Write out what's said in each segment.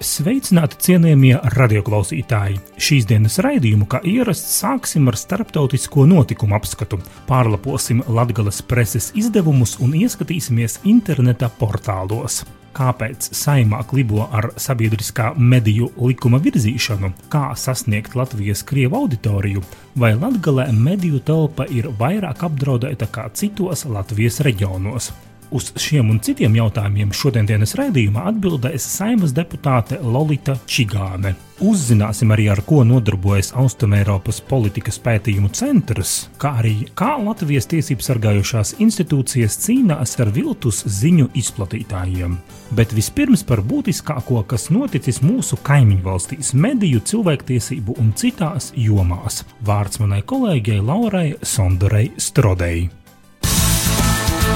Sveicināti cienījamie radioklausītāji! Šīs dienas raidījumu, kā ierasts, sāksim ar starptautisko notikumu apskatu. Pārlaposim Latvijas preses izdevumus un ieskatīsimies interneta portālos. Kāpēc saimā klibo ar sabiedriskā mediju likuma virzīšanu, kā sasniegt Latvijas krievu auditoriju, vai Latvijā mediju telpa ir vairāk apdraudēta kā citos Latvijas reģionos. Uz šiem un citiem jautājumiem šodienas raidījumā atbildēs Saimas deputāte Lorita Čigāne. Uzzināsim arī, ar ko nodarbojas Austrumēropas politikas pētījumu centrs, kā arī kā Latvijas tiesību sargājošās institūcijas cīnās ar viltus ziņu izplatītājiem. Bet vispirms par būtiskāko, kas noticis mūsu kaimiņu valstīs, mediju, cilvēktiesību un citās jomās. Vārds manai kolēģei Laurai Sondorei Strodei.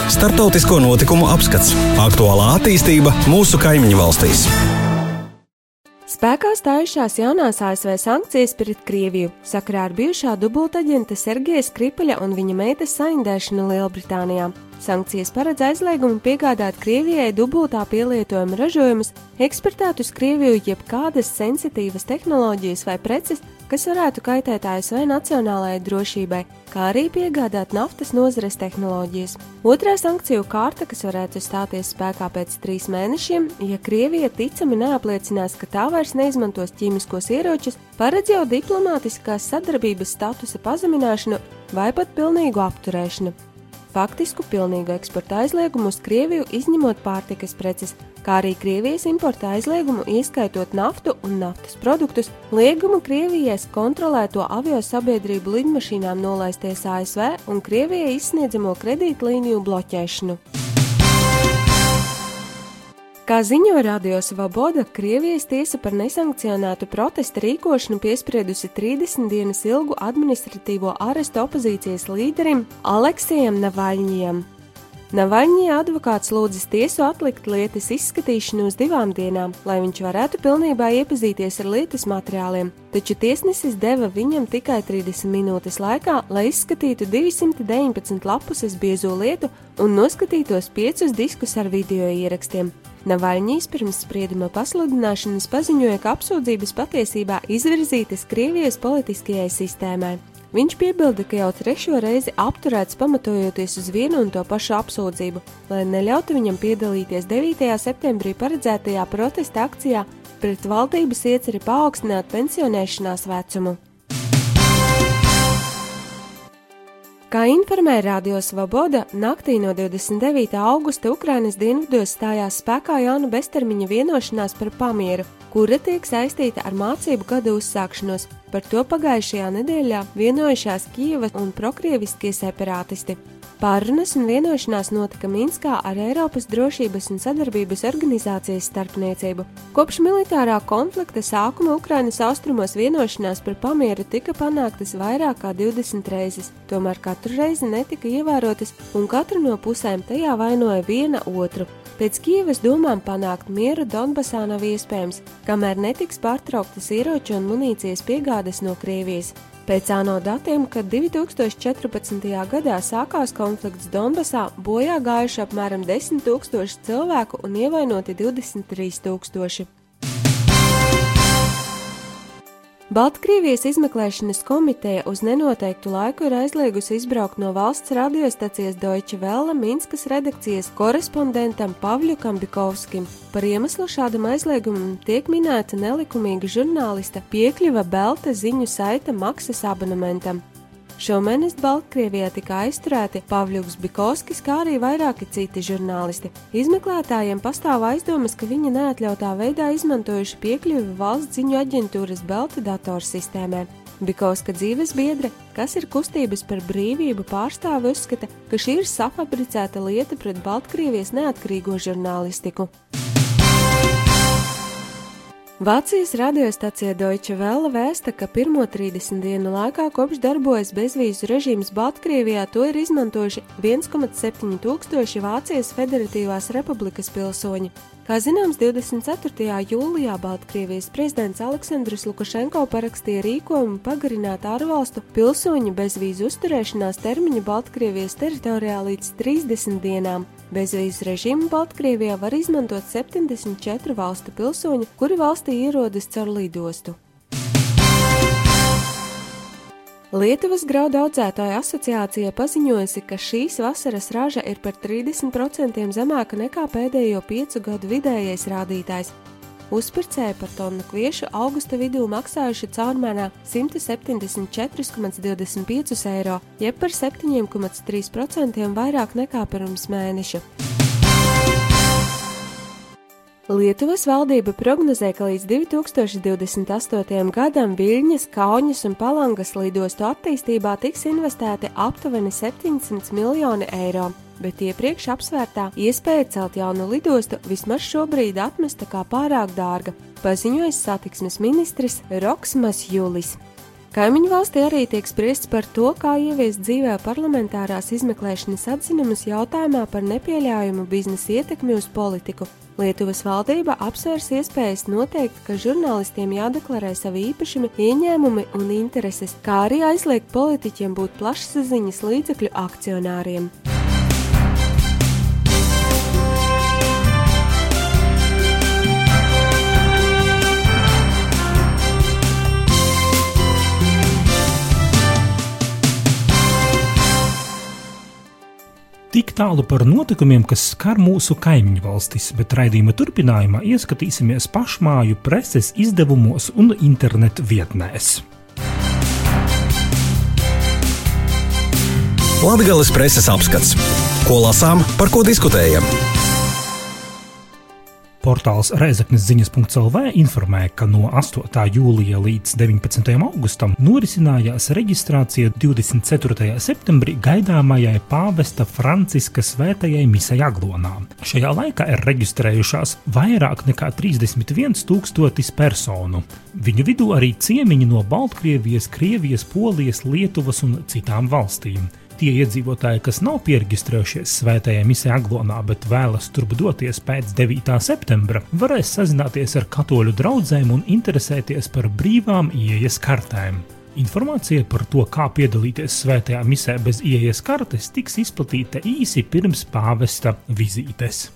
Startautisko notikumu apskats - aktuālā attīstība mūsu kaimiņu valstīs. Spēkā stājušās jaunās ASV sankcijas pret Krieviju sakarā ar bijušā dubultaģenta Sergeja Skripaļa un viņa meitas saindēšanu Lielbritānijā. Sankcijas paredz aizliegumu piegādāt Krievijai dubultā pielietojuma ražojumus, eksportēt uz Krieviju jebkādas sensitīvas tehnoloģijas vai preces, kas varētu kaitēt ASV nacionālajai drošībai, kā arī piegādāt naftas nozares tehnoloģijas. Otrā sankciju kārta, kas varētu stāties spēkā pēc trīs mēnešiem, ja Krievija ticami neapliecinās, ka tā vairs neizmantos ķīmiskos ieročus, paredz jau diplomātiskās sadarbības statusa pazemināšanu vai pat pilnīgu apturēšanu faktisku pilnīgu eksporta aizliegumu uz Krieviju, izņemot pārtikas preces, kā arī Krievijas importa aizliegumu, ieskaitot naftu un naftas produktus, liegumu Krievijas kontrolēto avio sabiedrību lidmašīnām nolaisties ASV un Krievijai izsniedzamo kredītlīniju bloķēšanu. Kā ziņo Radio Svaboda, Krievijas tiesa par nesankcionētu protesta rīkošanu piespriedusi 30 dienas ilgu administratīvo arestu opozīcijas līderim Aleksijam Navaļņiem. Navaļņija advokāts lūdzas tiesu atlikt lietas izskatīšanu uz divām dienām, lai viņš varētu pilnībā iepazīties ar lietas materiāliem, taču tiesnesis deva viņam tikai 30 minūtes laikā, lai izskatītu 219 lapuses biezo lietu un noskatītos piecus diskus ar video ierakstiem. Navaļņīs pirms sprieduma pasludināšanas paziņoja, ka apsūdzības patiesībā izvirzītas Krievijas politiskajai sistēmai. Viņš piebilda, ka jau trešo reizi apturēts pamatojoties uz vienu un to pašu apsūdzību, lai neļautu viņam piedalīties 9. septembrī paredzētajā protesta akcijā pret valdības ieceri paaugstināt pensionēšanās vecumu. Kā informēja Radio Svoboda, naktī no 29. augusta Ukrainas dienvidos stājās spēkā jauna beztermiņa vienošanās par pamieru, kura tiek saistīta ar mācību gadu uzsākšanos. Par to pagājušajā nedēļā vienojušās Kievas un prokrieviskie separātisti. Pārunas un vienošanās notika Minskā ar Eiropas drošības un sadarbības organizācijas starpniecību. Kopš militārā konflikta sākuma Ukrainas austrumos vienošanās par pamieru tika panāktas vairāk kā 20 reizes, tomēr katru reizi netika ievērotas un katra no pusēm tajā vainoja viena otru. Pēc Kievas domām panākt mieru Donbasā nav iespējams, kamēr netiks pārtrauktas ieroču un munīcijas piegādes no Krievijas. Pēc ANO datiem, kad 2014. gadā sākās konflikts Donbasā, bojā gājuši apmēram 10 000 cilvēku un ievainoti 23 000. Baltkrievijas izmeklēšanas komiteja uz nenoteiktu laiku ir aizliegusi izbraukt no valsts radiostacijas Deutsche Welle Minskas redakcijas korespondentam Pavļukam Bikovskim. Par iemeslu šādam aizliegumam tiek minēta nelikumīga žurnālista piekļuva Belta ziņu saita maksas abonementam. Šomēnes Baltkrievijā tika aizturēti Pavļuks Bikovskis, kā arī vairāki citi žurnālisti. Izmeklētājiem pastāv aizdomas, ka viņi neatļautā veidā izmantojuši piekļuvi valsts ziņu aģentūras Belta datorsistēmai. Bikovska dzīves biedre, kas ir kustības par brīvību pārstāve, uzskata, ka šī ir safabricēta lieta pret Baltkrievijas neatkarīgo žurnālistiku. Vācijas radiostacija Deutsche Welle vēsta, ka pirmo 30 dienu laikā kopš darbojas bezvīzu režīms Baltkrievijā to ir izmantojuši 1,7 tūkstoši Vācijas Federatīvās republikas pilsoņi. Kā zināms, 24. jūlijā Baltkrievijas prezidents Aleksandrs Lukašenko parakstīja rīkojumu pagarināt ārvalstu pilsoņu bezvīzu uzturēšanās termiņu Baltkrievijas teritorijā līdz 30 dienām. Bezvīzu režīmu Baltkrievijā var izmantot 74 valstu pilsoņi, kuri valstī ierodas caur lidostu. Lietuvas graudu audzētāju asociācija paziņojusi, ka šīs vasaras raža ir par 30% zemāka nekā pēdējo piecu gadu vidējais rādītājs. Uzpircēji par tonu kviešu augusta vidū maksājuši caurmērā 174,25 eiro, jeb par 7,3% vairāk nekā pirms mēneša. Lietuvas valdība prognozē, ka līdz 2028. gadam Viļņas, Kaunas un Palangas lidostu attīstībā tiks investēti aptuveni 700 miljoni eiro bet iepriekš apsvērtā iespēja celt jaunu lidostu vismaz šobrīd atmesta kā pārāk dārga, paziņoja satiksmes ministrs Roksmas Julis. Kaimiņu valstī arī tiek spriests par to, kā ieviest dzīvē parlamentārās izmeklēšanas atzinumus jautājumā par nepieļaujumu biznesa ietekmi uz politiku. Lietuvas valdība apsvērs iespējas noteikt, ka žurnālistiem jādeklarē savi īpašumi, ieņēmumi un intereses, kā arī aizliegt politiķiem būt plašsaziņas līdzekļu akcionāriem. Tik tālu par notikumiem, kas skar mūsu kaimiņu valstis, bet raidījuma turpinājumā ieskatīsimies pašmāju preses izdevumos un internetu vietnēs. Latvijas preses apskats. Ko lasām, par ko diskutējam? Portāls Reizeknas ziņas.CLV informē, ka no 8. jūlija līdz 19. augustam norisinājās reģistrācija 24. septembrī gaidāmajai pāvesta Franciska svētajai misai Aglonā. Šajā laikā ir reģistrējušās vairāk nekā 31 tūkstotis personu. Viņu vidū arī ciemiņi no Baltkrievijas, Krievijas, Polijas, Lietuvas un citām valstīm. Tie iedzīvotāji, kas nav pieregistrējušies svētajā misijā Aglonā, bet vēlas turp doties pēc 9. septembra, varēs sazināties ar katoļu draugiem un interesēties par brīvām ieejas kartēm. Informācija par to, kā piedalīties svētajā misē bez ieejas kartes, tiks izplatīta īsi pirms pāvesta vizītes.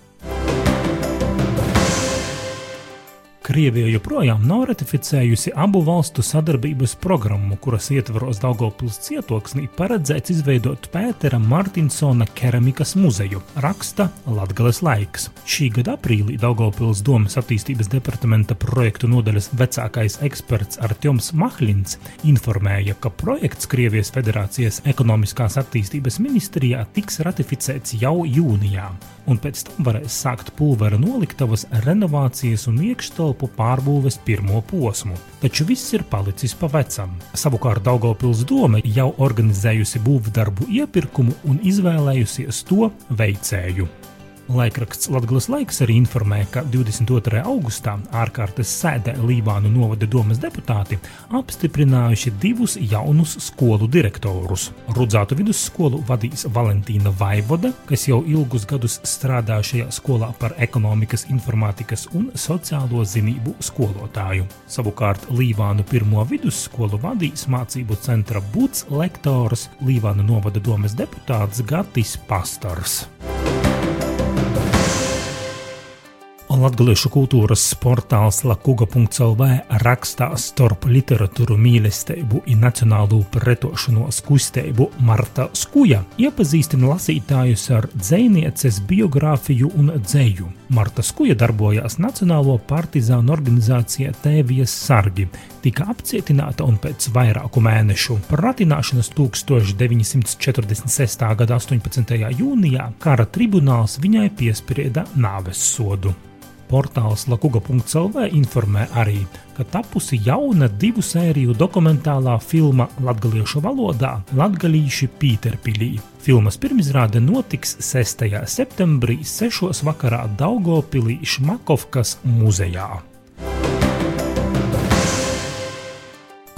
Krievija joprojām nav ratificējusi abu valstu sadarbības programmu, kuras ietvaros Daugopils cietoksnī paredzēts izveidot Pētera Martinsona keramikas muzeju, raksta Latgales laiks. Šī gada aprīlī Daugopils domas attīstības departamenta projektu nodaļas vecākais eksperts Artjoms Mahlins informēja, ka projekts Krievijas Federācijas ekonomiskās attīstības ministrijā tiks ratificēts jau jūnijā, un pēc tam varēs sākt pulvera noliktavas renovācijas un iekštelpu telpu pārbūves pirmo posmu, taču viss ir palicis pa vecam. Savukārt Daugopils doma jau organizējusi būvdarbu iepirkumu un izvēlējusies to veicēju. Laikraksts Latvijas laiks arī informē, ka 22. augustā ārkārtas sēdē Lībānu novada domas deputāti apstiprinājuši divus jaunus skolu direktorus. Rudzātu vidusskolu vadīs Valentīna Vaivoda, kas jau ilgus gadus strādā šajā skolā par ekonomikas, informātikas un sociālo zinību skolotāju. Savukārt Lībānu pirmo vidusskolu vadīs mācību centra būts lektors Lībānu novada domas deputāts Gatis Pastors. Latviešu kultūras portāls Lakuga.CLV rakstā starp literatūru mīlestību un nacionālo pretošanos kustību Marta Skuja iepazīstina lasītājus ar dzinieces biogrāfiju un dzēju. Marta Skuja darbojās Nacionālo partizānu organizācijā Tēvijas sargi, tika apcietināta un pēc vairāku mēnešu pratināšanas 1946. gada 18. jūnijā kara tribunāls viņai piesprieda nāves sodu. Portāls Lakuga.CLV informē arī, ka tapusi jauna divu sēriju dokumentālā filma latviešu valodā Latviešu Pīterpīlī. Filmas pirmizrāde notiks 6. septembrī 6. vakarā Daugopilī Šmakovkas muzejā.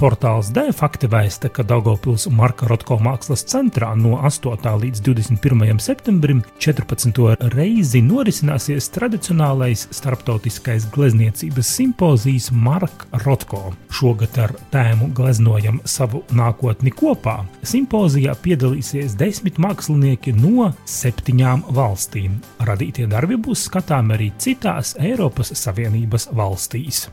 Portāls D fakti vēsta, ka Daugopils Marka Rotko mākslas centrā no 8. līdz 21. septembrim 14. reizi norisināsies tradicionālais starptautiskais glezniecības simpozijas Marka Rotko. Šogad ar tēmu Gleznojam savu nākotni kopā. Simpozijā piedalīsies desmit mākslinieki no septiņām valstīm. Radītie darbi būs skatāmi arī citās Eiropas Savienības valstīs.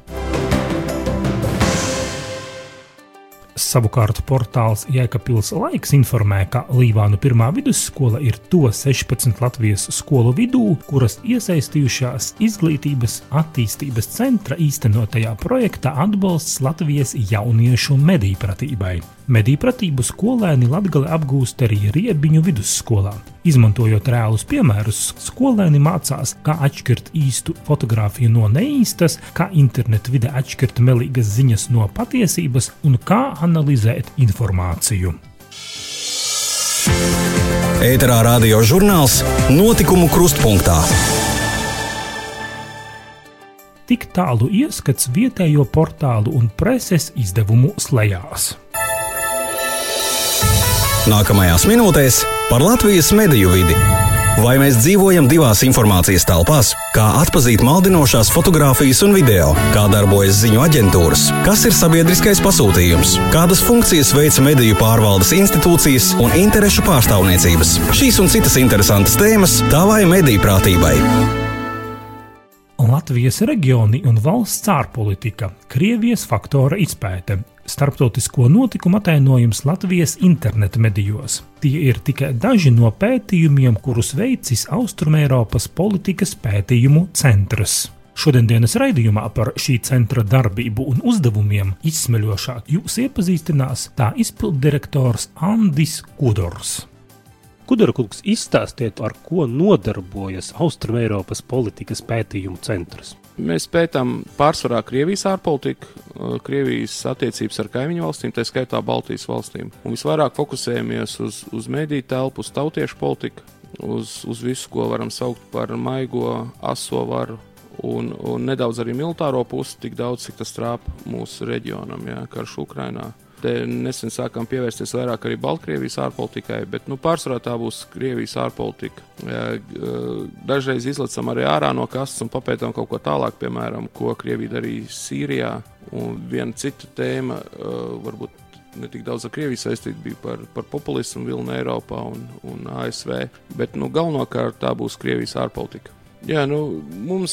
Savukārt portāls Jēkabils laiks informē, ka Līvānu pirmā vidusskola ir to 16 Latvijas skolu vidū, kuras iesaistījušās izglītības attīstības centra īstenotajā projektā atbalsts Latvijas jauniešu mediju pratībai. Mediju pratību skolēni Latgali apgūst arī Riebiņu vidusskolā. Izmantojot reālus piemērus, skolēni mācās, kā atšķirt īstu fotografiju no neīstas, kā internetu vide atšķirt melīgas ziņas no patiesības un kā analizēt informāciju. Ēterā radio žurnāls Notikumu krustpunktā. Tik tālu ieskats vietējo portālu un preses izdevumu slēdzās. Nākamajās minūtēs par Latvijas mediju vidi. Vai mēs dzīvojam divās informācijas telpās? Kā atzīt maldinošās fotogrāfijas un video? Kā darbojas ziņu aģentūras? Kas ir sabiedriskais pasūtījums? Kādas funkcijas veica mediju pārvaldes institūcijas un interešu pārstāvniecības? Šīs un citas interesantas tēmas tavai mediju prātībai. Latvijas reģioni un valsts ārpolitika, Krievijas faktora izpēte, starptautisko notikumu atainojums Latvijas interneta medijos. Tie ir tikai daži no pētījumiem, kurus veicis Austrumēropas politikas pētījumu centrs. Šodienas raidījumā par šī centra darbību un uzdevumiem izsmeļošāk jūs iepazīstinās tā izpilddirektors Andris Kudors. Kudorkungs, izstāstiet, ar ko nodarbojas Austrumēropas politikas pētījumu centrs. Mēs pētām pārsvarā Krievijas ārpolitiku, uh, Krievijas attiecības ar kaimiņu valstīm, tā skaitā Baltijas valstīm. Un visvairāk fokusējamies uz, uz mediju telpu, uz tautiešu politiku, uz, uz visu, ko varam saukt par maigo, aso varu. Un, un nedaudz arī militāro pusi, tik daudz, cik tas trāpa mūsu reģionam, jā, karš Ukrainā. Te nesen sākām pievērsties vairāk arī Baltkrievijas ārpolitikai, bet nu, pārsvarā tā būs Krievijas ārpolitika. Dažreiz izlecam arī ārā no kastes un papētām kaut ko tālāk, piemēram, ko Krievija darīja Sīrijā. Un viena cita tēma, varbūt ne tik daudz ar Krieviju saistīta, bija par, par populismu vilnu Eiropā un, un ASV, bet nu, galvenokārt tā būs Krievijas ārpolitika. Jā, nu, mums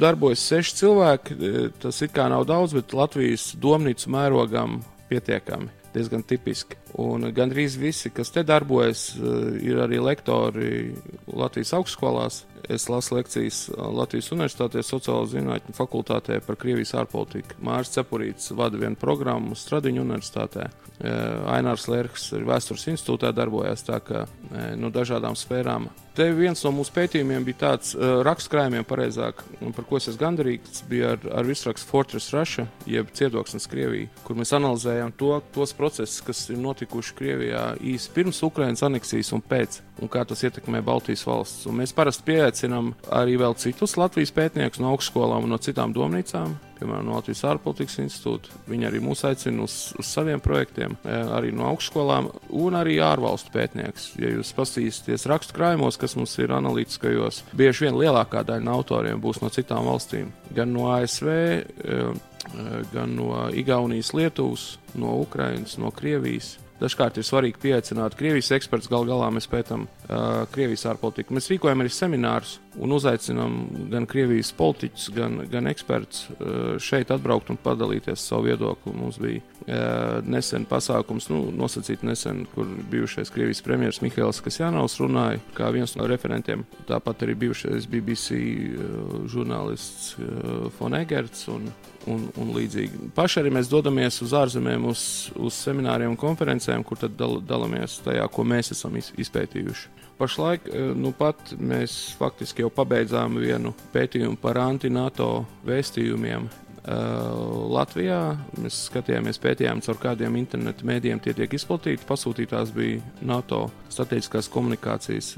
darbojas seši cilvēki. Tas it kā nav daudz, bet Latvijas domnīcu mērogam pietiekami, diezgan tipiski. Un gandrīz visi, kas te darbojas, eh, ir arī lektori Latvijas augstskolās. Es lasu lekcijas Latvijas Universitātē, sociālo zinātņu fakultātē par Krievijas ārpolitiku. Mārcis Cepurīts vada vienu programmu Stradiņu universitātē. Eh, Ainārs Lērks arī vēstures institūtā darbojas tā eh, no dažādām sfērām Te viens no mūsu pētījumiem bija tāds uh, rakstkrājumiem, pareizāk, par ko es esmu gandarīts, bija ar, ar virsrakstu Fortress Russia, jeb Ciedoksnes Krievija, kur mēs analizējam to, tos procesus, kas ir notikuši Krievijā īsi pirms Ukrainas aneksijas un pēc, un kā tas ietekmē Baltijas valsts. Un mēs parasti pieaicinām arī vēl citus Latvijas pētniekus no augšskolām un no citām domnīcām, piemēram, no Latvijas ārpolitikas institūta. Viņi arī mūs aicina uz, uz saviem projektiem, e, arī no augšskolām, un arī ārvalstu pētnieks. Ja jūs paskatīsieties rakstu krājumos, kas mums ir analītiskajos, bieži vien lielākā daļa no autoriem būs no citām valstīm. Gan no ASV, e, e, gan no Igaunijas, Lietuvas, no Ukrainas, no Krievijas. Dažkārt ir svarīgi pieaicināt Krievijas ekspertus. Galu galā mēs pētām uh, Krievijas ārpolitiku. Mēs rīkojam arī seminārus un uzaicinām gan Krievijas politiķus, gan, gan ekspertus uh, šeit atbraukt un padalīties savu viedokli. Mums bija uh, nesen pasākums, nu, nosacīt nesen, kur bijušais Krievijas premjerministrs Mihails Kasjanovs runāja kā viens no referentiem. Tāpat arī bijušais BBC uh, žurnālists uh, Fon Egerts un, un, un līdzīgi. Paši arī mēs dodamies uz ārzemēm, uz, uz semināriem un konferencēm, kur tad dal, dalāmies tajā, ko mēs esam izpētījuši. Pašlaik eh, nu pat mēs faktiski jau pabeidzām vienu pētījumu par anti-NATO vēstījumiem Latvijā. Mēs skatījāmies, pētījām, caur kādiem internetu mēdījiem tie tiek izplatīti. Pasūtītās bija NATO strateģiskās komunikācijas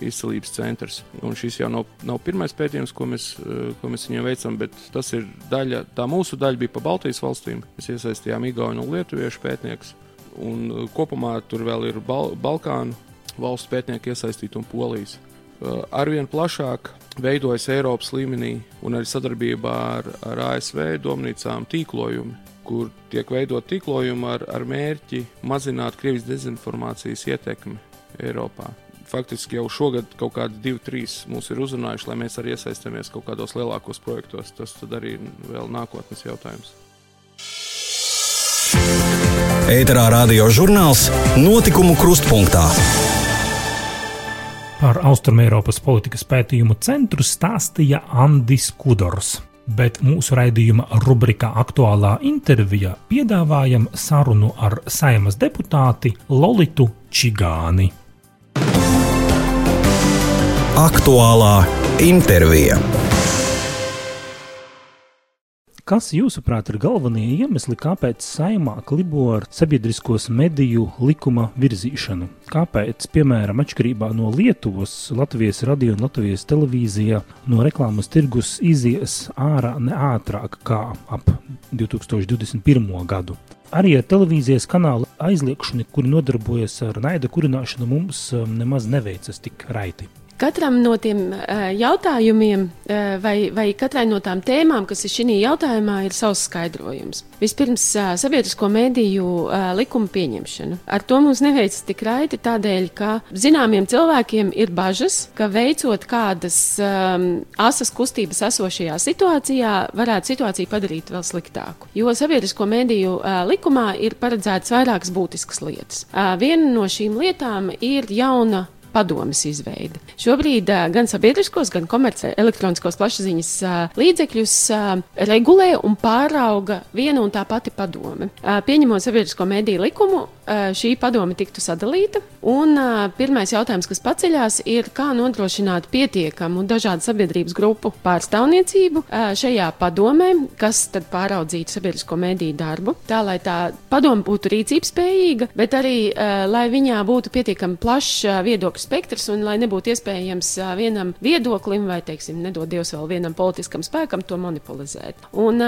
izcelības centrs. Un šis jau nav, nav pirmais pētījums, ko mēs, ko mēs viņiem veicam, bet tas ir daļa, tā mūsu daļa bija pa Baltijas valstīm. Mēs iesaistījām Igaunu un Lietuviešu pētniekus. Un kopumā tur vēl ir Bal Balkānu valsts pētnieki iesaistīti un Polijas. Arvien plašāk veidojas Eiropas līmenī un arī sadarbībā ar, ar ASV domnīcām tīklojumi, kur tiek veidot tīklojumi ar, ar mērķi mazināt Krievijas dezinformācijas ietekmi Eiropā. Faktiski jau šogad kaut kādi divi, trīs mūs ir uzrunājuši, lai mēs arī iesaistāmies kaut kādos lielākos projektos. Tas arī ir vēl nākotnes jautājums. Ēterā radio žurnāls Notikumu krustpunktā. Par Austrumēropas politikas pētījumu centru stāstīja Andris Kudors. Bet mūsu raidījuma rubrikā Aktuālā intervijā piedāvājam sarunu ar saimas deputāti Lolitu Čigāni. Aktuālā intervija. Kas, jūsuprāt, ir galvenie iemesli, kāpēc saimā klibo ar sabiedriskos mediju likuma virzīšanu? Kāpēc, piemēram, atšķirībā no Lietuvas, Latvijas radio un Latvijas televīzijā no reklāmas tirgus izies ārā ne ātrāk kā ap 2021. gadu? Arī ar televīzijas kanāla aizliekšanu, kuri nodarbojas ar naida kurināšanu, mums um, nemaz neveicas tik raiti. Katram no tiem uh, jautājumiem, uh, vai, vai katrai no tām tēmām, kas ir šī jautājumā, ir savs skaidrojums. Vispirms, uh, sabiedrisko mediju likuma pieņemšana. Ar to mums neveicas tik raiti, tādēļ, ka zināmiem cilvēkiem ir bažas, ka veicot kādas um, asas kustības esošajā situācijā, varētu situāciju padarīt vēl sliktāku. Jo sabiedrisko mediju uh, likumā ir paredzētas vairākas būtiskas lietas. Uh, viena no šīm lietām ir jauna padomes izveide. Šobrīd gan sabiedriskos, gan komerciālos elektroniskos plašsaziņas līdzekļus regulē un pārauga viena un tā pati padome. Pieņemot sabiedrisko mediju likumu, šī padome tiktu sadalīta. Un pirmais jautājums, kas paceļās, ir, kā nodrošināt pietiekamu dažādu sabiedrības grupu pārstāvniecību šajā padomē, kas tad pāraudzītu sabiedrisko mediju darbu, tā lai tā padome būtu rīcības spējīga, bet arī lai viņā būtu pietiekami plašs viedokļu spektrs, un lai nebūtu iespējams vienam viedoklim vai, teiksim, nedod Dievs vēl vienam politiskam spēkam to monopolizēt. Un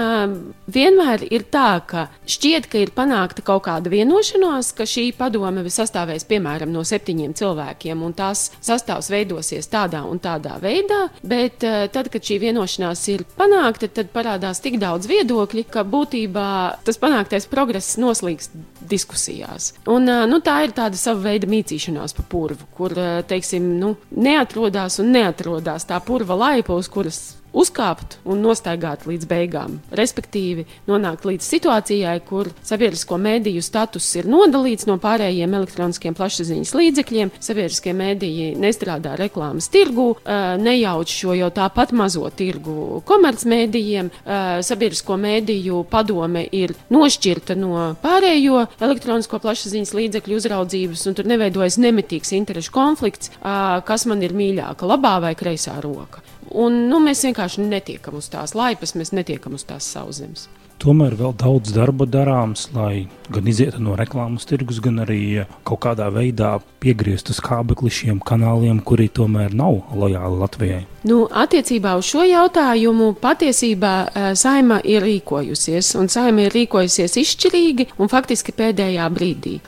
vienmēr ir tā, ka šķiet, ka ir panākta kaut kāda vienošanās, ka šī padome sastāvēs piemēram no septiņiem cilvēkiem, un tās sastāvs veidosies tādā un tādā veidā, bet uh, tad, kad šī vienošanās ir panākta, tad parādās tik daudz viedokļu, ka būtībā tas panāktais progress noslīgst diskusijās. Un, uh, nu, tā ir tāda sava veida mītīšanās pa purvu, kur teiksim, nu, neatrodās un neatrodās tā purva laipa, uz kuras uzkāpt un nostaigāt līdz beigām. Respektīvi, nonākt līdz situācijai, kur sabiedrisko mēdīju status ir nodalīts no pārējiem elektroniskiem plašsaziņas līdzekļiem. Sabiedriskie mēdīji nestrādā reklāmas tirgu, nejauc šo jau tāpat mazo tirgu komercmedijiem. Sabiedrisko mēdīju padome ir nošķirta no pārējo elektronisko plašsaziņas līdzekļu uzraudzības, un tur neveidojas nemitīgs interešu konflikts, kas man ir mīļāka, labā vai kreisā roka. Un, nu, mēs vienkārši netiekam uz tās laipas, mēs netiekam uz tās sauszemes. Tomēr vēl daudz darba darāms, lai gan izietu no reklāmas tirgus, gan arī kaut kādā veidā piegrieztu skābekli šiem kanāliem, kuri tomēr nav lojāli Latvijai. Nu, attiecībā uz šo jautājumu patiesībā Saima ir rīkojusies, un Saima ir rīkojusies izšķirīgi un faktiski pēdējā brīdī.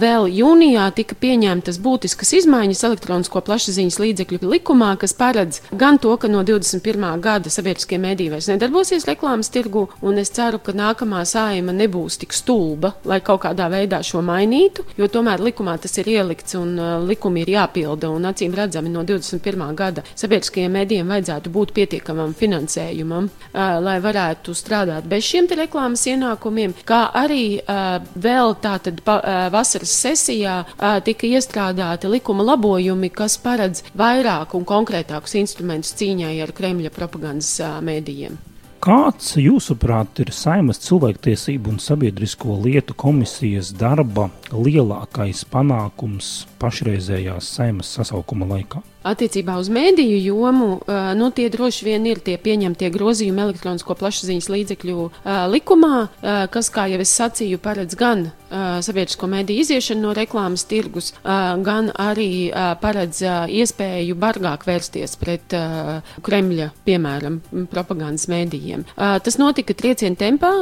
Vēl jūnijā tika pieņemtas būtiskas izmaiņas elektronisko plašsaziņas līdzekļu likumā, kas paredz gan to, ka no 21. gada sabiedriskie mēdīji vairs nedarbosies reklāmas tirgu, un es ceru, ka nākamā Saima nebūs tik stulba, lai kaut kādā veidā šo mainītu, jo tomēr likumā tas ir ielikts un likumi ir jāpilda, un acīm redzami no 21. gada sabiedriskajiem mēdījiem vajadzētu būt pietiekamam finansējumam, lai varētu strādāt bez šiem reklāmas ienākumiem, kā arī vēl tātad vasaras sesijā tika iestrādāti likuma labojumi, kas paredz vairāk un konkrētākus instrumentus cīņai ar Kremļa propagandas mēdījiem. Kāds, jūsuprāt, ir Saimas cilvēktiesību un sabiedrisko lietu komisijas darba lielākais panākums pašreizējās saimas sasaukuma laikā? Attiecībā uz mēdīju jomu, uh, nu, tie droši vien ir tie pieņemtie grozījumi elektronisko plašsaziņas līdzekļu uh, likumā, uh, kas, kā jau es sacīju, paredz gan sabiedrisko mēdīju iziešanu no reklāmas tirgus, gan arī paredz iespēju bargāk vērsties pret Kremļa, piemēram, propagandas mēdījiem. Tas notika trieciena tempā,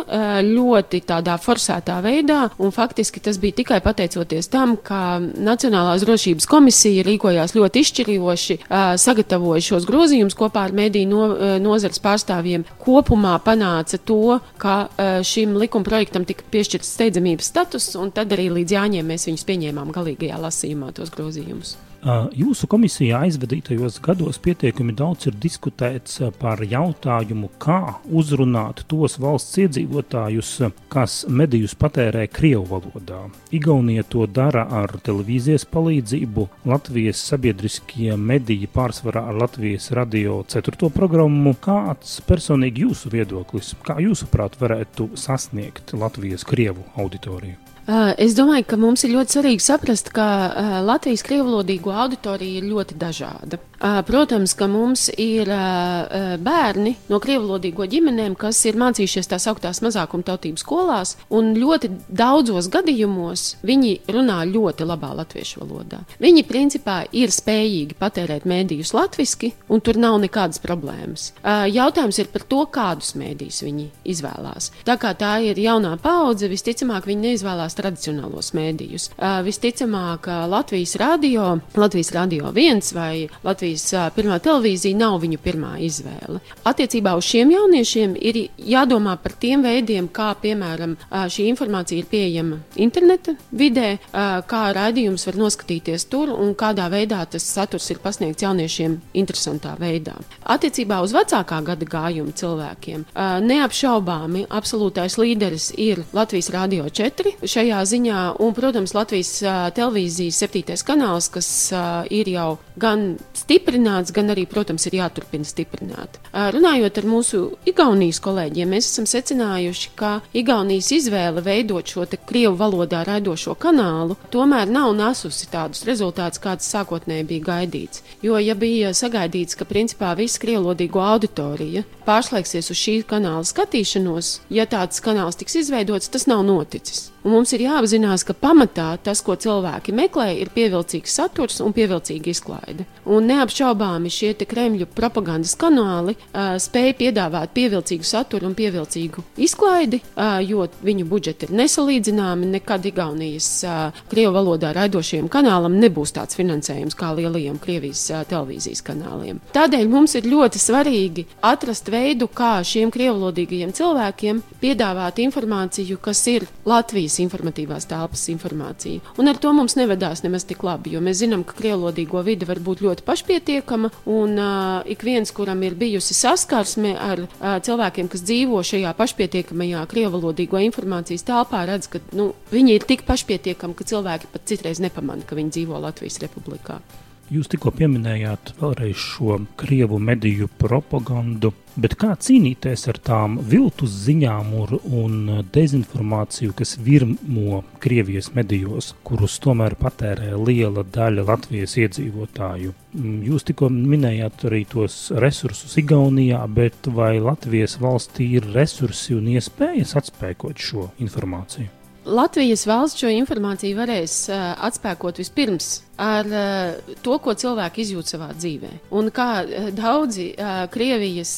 ļoti tādā forsētā veidā, un faktiski tas bija tikai pateicoties tam, ka Nacionālās drošības komisija rīkojās ļoti izšķirīgo izdevuši, uh, sagatavoja šos grozījumus kopā ar mediju no, nozares pārstāvjiem. Kopumā panāca to, ka šim likumprojektam tika piešķirts steidzamības status, un tad arī līdz jāņem mēs viņus pieņēmām galīgajā lasījumā tos grozījumus. Jūsu komisijā aizvadītajos gados pietiekami daudz ir diskutēts par jautājumu, kā uzrunāt tos valsts iedzīvotājus, kas medijus patērē Krievu valodā. Igaunija to dara ar televīzijas palīdzību, Latvijas sabiedriskie mediji pārsvarā ar Latvijas radio 4. programmu. Kāds personīgi jūsu viedoklis, kā jūsuprāt varētu sasniegt Latvijas Krievu auditoriju? Es domāju, ka mums ir ļoti svarīgi saprast, ka Latvijas krievlodīgo auditorija ir ļoti dažāda. Protams, ka mums ir bērni no krievlodīgo ģimenēm, kas ir mācījušies tās augtās mazākumtautības skolās, un ļoti daudzos gadījumos viņi runā ļoti labā latviešu valodā. Viņi principā ir spējīgi patērēt mēdījus latviski, un tur nav nekādas problēmas. Jautājums ir par to, kādus mēdījus viņi izvēlās. Tā kā tā ir jaunā paudze, visticamāk viņi neizvēlās tradicionālos mēdījus. Visticamāk, Latvijas radio, Latvijas radio viens vai Latvijas uh, pirmā televīzija nav viņu pirmā izvēle. Attiecībā uz šiem jauniešiem ir jādomā par tiem veidiem, kā piemēram šī informācija ir pieejama interneta vidē, kā raidījums var noskatīties tur un kādā veidā tas saturs ir pasniegts jauniešiem interesantā veidā. Attiecībā uz vecākā gada gājuma cilvēkiem neapšaubāmi absolūtais līderis ir Latvijas Rādio 4. Šeit šajā ziņā, un, protams, Latvijas televīzijas septītais kanāls, kas ir jau gan stiprināts, gan arī, protams, ir jāturpina stiprināt. Runājot ar mūsu Igaunijas kolēģiem, mēs esam secinājuši, ka Igaunijas izvēle veidot šo krievu valodā raidošo kanālu tomēr nav nesusi tādus rezultātus, kāds sākotnēji bija gaidīts. Jo, ja bija sagaidīts, ka principā visa krievlodīgo auditorija pārslēgsies uz šī kanāla skatīšanos, ja tāds kanāls tiks izveidots, tas nav noticis. Un mums ir jāapzinās, ka pamatā tas, ko cilvēki meklē, ir pievilcīgs saturs un pievilcīga izklaide. Un neapšaubāmi šie Kremļu propagandas kanāli uh, spēj piedāvāt pievilcīgu saturu un pievilcīgu izklaidi, uh, jo viņu budžeti ir nesalīdzināmi. Nekad Igaunijas uh, krievu valodā raidošajam kanālam nebūs tāds finansējums kā lielajiem Krievijas uh, televīzijas kanāliem. Tādēļ mums ir ļoti svarīgi atrast veidu, kā šiem krievlodīgajiem cilvēkiem piedāvāt informāciju, kas ir Latvijas informatīvās telpas informāciju. Un ar to mums nevedās nemaz tik labi, jo mēs zinām, ka krievlodīgo vide var būt ļoti pašpietiekama, un uh, ik viens, kuram ir bijusi saskarsme ar uh, cilvēkiem, kas dzīvo šajā pašpietiekamajā krievlodīgo informācijas telpā, redz, ka nu, viņi ir tik pašpietiekami, ka cilvēki pat citreiz nepamana, ka viņi dzīvo Latvijas republikā. Jūs tikko pieminējāt vēlreiz šo krievu mediju propagandu, bet kā cīnīties ar tām viltus ziņām un dezinformāciju, kas virmo Krievijas medijos, kurus tomēr patērē liela daļa Latvijas iedzīvotāju? Jūs tikko minējāt arī tos resursus Igaunijā, bet vai Latvijas valstī ir resursi un iespējas atspēkot šo informāciju? Latvijas valsts šo informāciju varēs uh, atspēkot vispirms ar uh, to, ko cilvēki izjūt savā dzīvē. Un kā uh, daudzi uh, Krievijas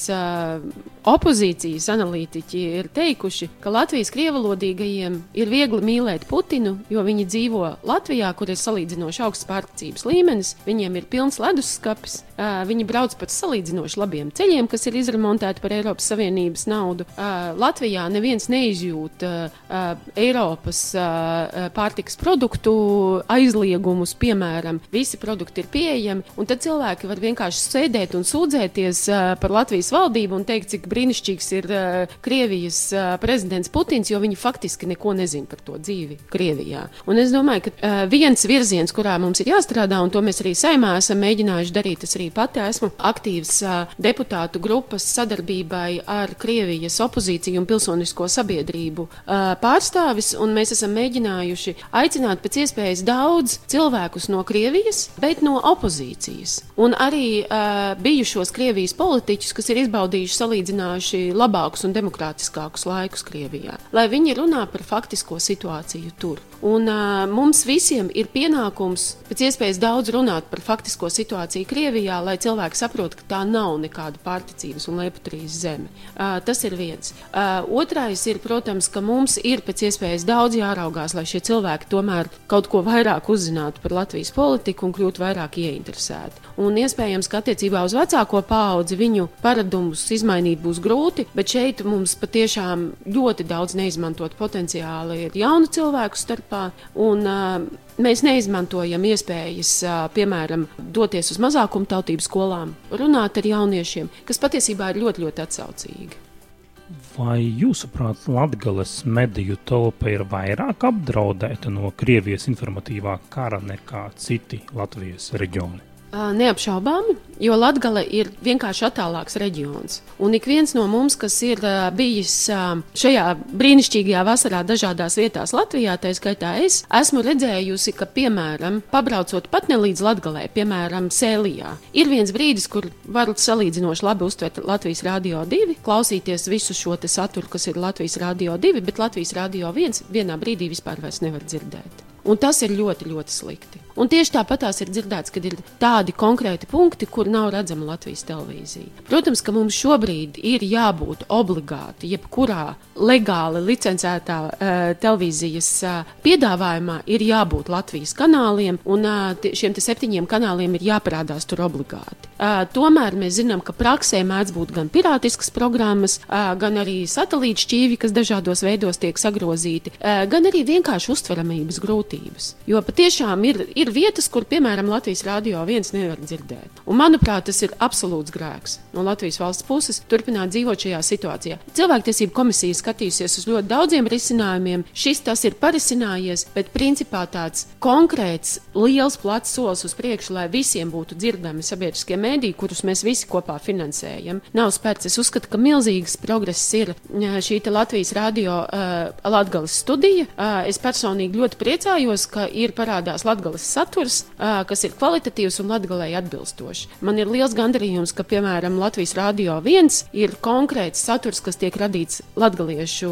opozīcijas analītiķi ir teikuši, ka Latvijas krievalodīgajiem ir viegli mīlēt Putinu, jo viņi dzīvo Latvijā, kur ir salīdzinoši augsts pārticības līmenis, viņiem ir pilns leduskapis, viņi brauc pa salīdzinoši labiem ceļiem, kas ir izremontēti par Eiropas Savienības naudu. Latvijā neviens neizjūt Eiropas pārtikas produktu aizliegumus, piemēram, piemēram, visi produkti ir pieejami, tad cilvēki var vienkārši sēdēt un sūdzēties uh, par Latvijas valdību un teikt, cik brīnišķīgs ir uh, Krievijas uh, prezidents Putins, jo viņi faktiski neko nezina par to dzīvi Krievijā. Un es domāju, ka viens virziens, kurā mums ir jāstrādā, un to mēs arī saimā esam mēģinājuši darīt, es arī pati esmu aktīvs deputātu grupas sadarbībai ar Krievijas opozīciju un pilsonisko sabiedrību pārstāvis, un mēs esam mēģinājuši aicināt pēc iespējas daudz cilvēkus no Krievijas, bet no opozīcijas. Un arī uh, bijušos Krievijas politiķus, kas ir izbaudījuši salīdzinājuši labākus un demokrātiskākus laikus Krievijā, lai viņi runā par faktisko situāciju tur. Un, uh, mums visiem ir pienākums pēc iespējas daudz runāt par faktisko situāciju Krievijā, lai cilvēki saprotu, ka tā nav nekāda pārticības un lepotrīs zeme. Uh, tas ir viens. Uh, otrais ir, protams, ka mums ir pēc iespējas daudz jāraugās, lai šie cilvēki tomēr kaut ko vairāk uzzinātu par Latvijas politiku un kļūtu vairāk ieinteresēti. Un iespējams, ka attiecībā uz vecāko paudzi viņu paradumus izmainīt būs grūti, bet šeit mums patiešām ļoti daudz neizmantot potenciāli ir jaunu cilvēku starpā. Un, uh, Mēs neizmantojam iespējas, piemēram, doties uz mazākumu tautību skolām, runāt ar jauniešiem, kas patiesībā ir ļoti, ļoti atsaucīgi. Vai jūsuprāt, Latvijas mediju telpa ir vairāk apdraudēta no Krievijas informatīvā kara nekā citi Latvijas reģioni? Neapšaubāmi, jo Latvija ir vienkārši attālāks reģions. Un ik viens no mums, kas ir bijis šajā brīnišķīgajā vasarā dažādās vietās Latvijā, tā skaitā es, esmu redzējusi, ka, piemēram, pabraucot pat ne līdz Latvijai, piemēram, Sēlijā, ir viens brīdis, kur var salīdzinoši labi uztvert Latvijas Rādio 2, klausīties visu šo saturu, kas ir Latvijas Rādio 2, bet Latvijas Rādio 1 vienā brīdī vispār nevar dzirdēt. Un tas ir ļoti, ļoti slikti. Un tieši tāpat tās ir dzirdēts, ka ir tādi konkrēti punkti, kur nav redzama Latvijas televīzija. Protams, ka mums šobrīd ir jābūt obligāti, jebkurā legāli licencētā uh, televīzijas uh, piedāvājumā, ir jābūt Latvijas kanāliem, un uh, šiem septiņiem kanāliem ir jāparādās tur obligāti. Uh, tomēr mēs zinām, ka praksē mēdz būt gan pirātiskas programmas, uh, gan arī satelīta šķīvi, kas dažādos veidos tiek sagrozīti, uh, gan arī vienkārši uztveramības grūtības. Jo patiešām ir, ir ir vietas, kur, piemēram, Latvijas rādio viens nevar dzirdēt. Un, manuprāt, tas ir absolūts grēks no Latvijas valsts puses turpināt dzīvot šajā situācijā. Cilvēktiesību komisija skatījusies uz ļoti daudziem risinājumiem. Šis tas ir parisinājies, bet principā tāds konkrēts, liels, plats solis uz priekšu, lai visiem būtu dzirdami sabiedriskie mēdīji, kurus mēs visi kopā finansējam, nav spērts. Es uzskatu, ka milzīgs progress ir šī Latvijas radio uh, Latgales studija. Uh, es personīgi ļoti priecājos, ka ir parādās Latgales saturs, kas ir kvalitatīvs un latgalēji atbilstošs. Man ir liels gandarījums, ka, piemēram, Latvijas Rādio 1 ir konkrēts saturs, kas tiek radīts latgaliešu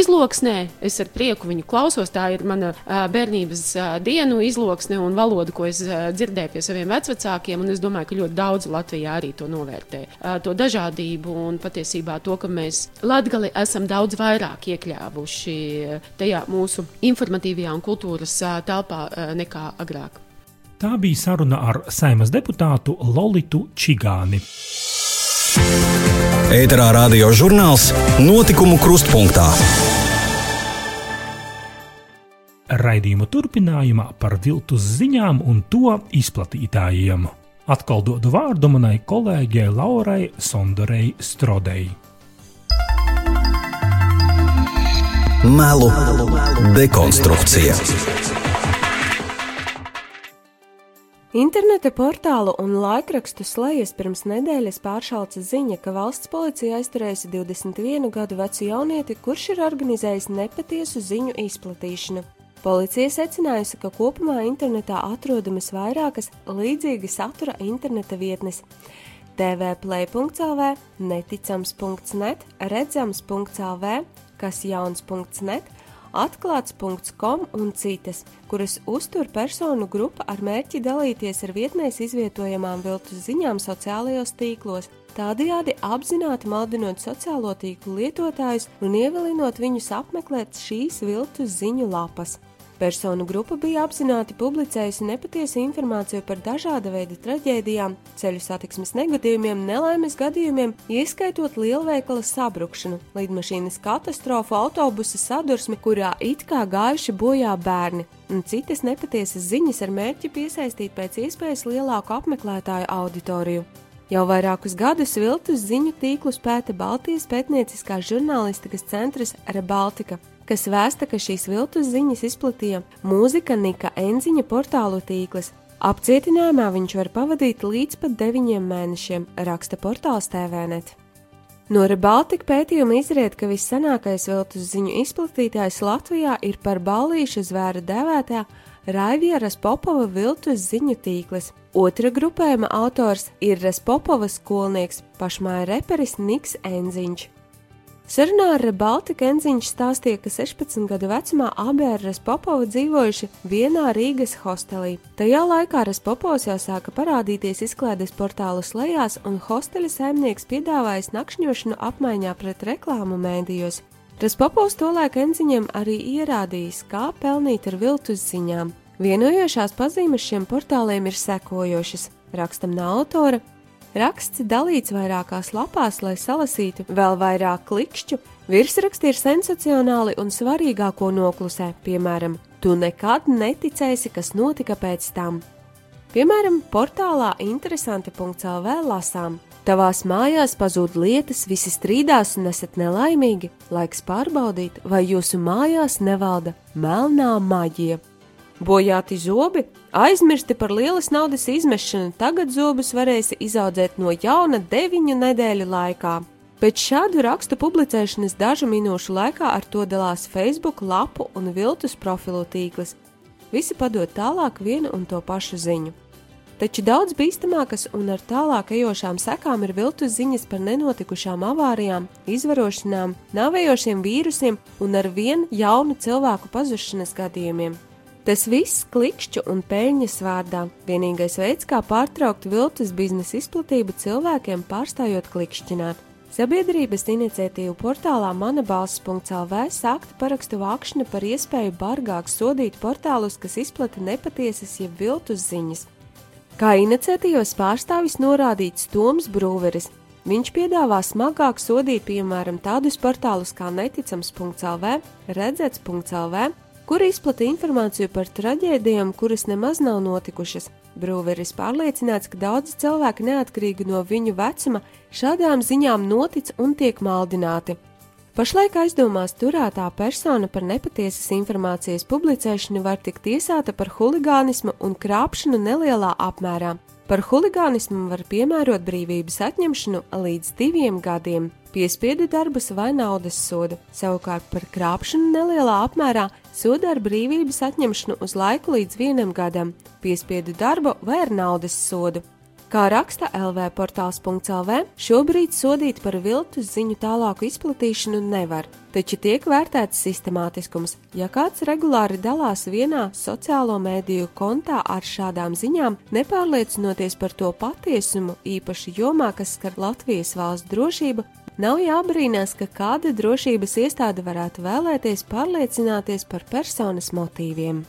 izloksnē. Es ar prieku viņu klausos. Tā ir mana bērnības dienu izloksne un valoda, ko es dzirdēju pie saviem vecvecākiem. Es domāju, ka ļoti daudz Latvijā arī to novērtē. To dažādību un patiesībā to, ka mēs Latgali esam daudz vairāk iekļāvuši tajā mūsu informatīvajā un kultūras telpā nekā agrāk. Tā bija saruna ar saimas deputātu Lolitu Čigāni. Ēterā radio žurnāls Notikumu krustpunktā. Raidījuma turpinājumā par viltus ziņām un to izplatītājiem. Atkal dodu vārdu manai kolēģei Laurai Sondorei Strodei. Melu dekonstrukcija. Interneta portālu un laikrakstu slēdzas pirms nedēļas pāršalca ziņa, ka valsts policija aizturējusi 21 gadu vecu jaunieti, kurš ir organizējis nepatiesu ziņu izplatīšanu. Policija secinājusi, ka kopumā internetā atrodamas vairākas līdzīga satura interneta vietnes - tvplay.lv, neticams.net, redzams.lv, kasjauns.net atklāts.com un citas, kuras uztur personu grupa ar mērķi dalīties ar vietnēs izvietojamām viltus ziņām sociālajos tīklos, tādējādi apzināti maldinot sociālo tīklu lietotājus un ievilinot viņus apmeklēt šīs viltus ziņu lapas. Personu grupa bija apzināti publicējusi nepatiesu informāciju par dažāda veida traģēdijām, ceļu satiksmes negadījumiem, nelaimes gadījumiem, ieskaitot lielveikala sabrukšanu, lidmašīnas katastrofu, autobusa sadursmi, kurā it kā gājuši bojā bērni, un citas nepatiesas ziņas ar mērķi piesaistīt pēc iespējas lielāku apmeklētāju auditoriju. Jau vairākus gadus viltus ziņu tīklus pēta Baltijas pētnieciskās žurnālistikas centrs Rebaltika, kas vēsta, ka šīs viltus ziņas izplatīja mūzika Nika Enziņa portālu tīkls. Apcietinājumā viņš var pavadīt līdz pat deviņiem mēnešiem, raksta portāls TVNet. No Rebaltika pētījuma izriet, ka vissanākais viltus ziņu izplatītājs Latvijā ir par ballīšu zvēru devētā Raivieras Popova viltus ziņu tīkls. Otra grupējuma autors ir Raspopovas skolnieks, pašmāja reperis Niks Enziņš. Sarunā ar Baltiku Enziņš stāstīja, ka 16 gadu vecumā abi ar Raspopovu dzīvojuši vienā Rīgas hostelī. Tajā laikā Raspopovs jau sāka parādīties izklaides portālu lejās, un hosteļa saimnieks piedāvājis nakšņošanu apmaiņā pret reklāmu mēdījos. Raspopovs tolaik Enziņam arī ierādījis, kā pelnīt ar viltus ziņām. Vienojošās pazīmes šiem portāliem ir sekojošas. Rakstam no autora Raksts dalīts vairākās lapās, lai salasītu vēl vairāk klikšķu. Virsraksti ir sensacionāli un svarīgāko noklusē, piemēram, tu nekad neticēsi, kas notika pēc tam. Piemēram, portālā interesanti.lv lasām. Tavās mājās pazūd lietas, visi strīdās un esat nelaimīgi. Laiks pārbaudīt, vai jūsu mājās nevalda melnā maģija. Bojāti zobi, aizmirsti par lielas naudas izmešanu, tagad zobus varēsi izaudzēt no jauna deviņu nedēļu laikā. Pēc šādu rakstu publicēšanas dažu minūšu laikā ar to dalās Facebook lapu un viltus profilu tīkls. Visi padod tālāk vienu un to pašu ziņu. Taču daudz bīstamākas un ar tālāk ejošām sekām ir viltus ziņas par nenotikušām avārijām, izvarošanām, nāvējošiem vīrusiem un ar vien jaunu cilvēku pazušanas gadījumiem. Tas viss klikšķu un peļņas vārdā. Vienīgais veids, kā pārtraukt viltus biznesa izplatību cilvēkiem, pārstājot klikšķināt. Sabiedrības iniciatīvu portālā manabalss.lv sākta parakstu vākšana par iespēju bargāk sodīt portālus, kas izplata nepatiesas jeb viltus ziņas. Kā iniciatīvas pārstāvis norādīts Toms Brūveris, viņš piedāvā smagāk sodīt piemēram tādus portālus kā neticams.lv, redzēts.lv, kur izplata informāciju par traģēdijām, kuras nemaz nav notikušas. Brūveris pārliecināts, ka daudzi cilvēki neatkarīgi no viņu vecuma šādām ziņām notic un tiek maldināti. Pašlaik aizdomās turētā persona par nepatiesas informācijas publicēšanu var tikt tiesāta par huligānismu un krāpšanu nelielā apmērā. Par huligānismu var piemērot brīvības atņemšanu līdz diviem gadiem piespiedu darbus vai naudas sodu. Savukārt par krāpšanu nelielā apmērā soda ar brīvības atņemšanu uz laiku līdz vienam gadam, piespiedu darbu vai ar naudas sodu. Kā raksta LV portāls.lv, šobrīd sodīt par viltus ziņu tālāku izplatīšanu nevar, taču tiek vērtēts sistemātiskums. Ja kāds regulāri dalās vienā sociālo mēdīju kontā ar šādām ziņām, nepārliecinoties par to patiesumu, īpaši jomā, kas skar Latvijas valsts drošību, Nav jābrīnās, ka kāda drošības iestāde varētu vēlēties pārliecināties par personas motīviem.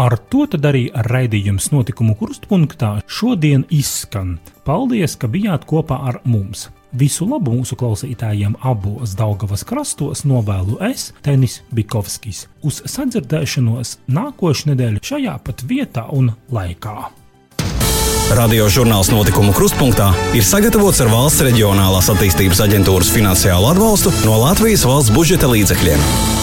Ar to tad arī raidījums notikumu krustpunktā šodien izskan. Paldies, ka bijāt kopā ar mums! Visu labu mūsu klausītājiem abos Daugavas krastos novēlu es, Tenis Bikovskis, uz sadzirdēšanos nākošais nedēļa šajā pat vietā un laikā. Radio žurnāls notikumu krustpunktā ir sagatavots ar valsts reģionālās attīstības aģentūras finansiālu atbalstu no Latvijas valsts budžeta līdzekļiem.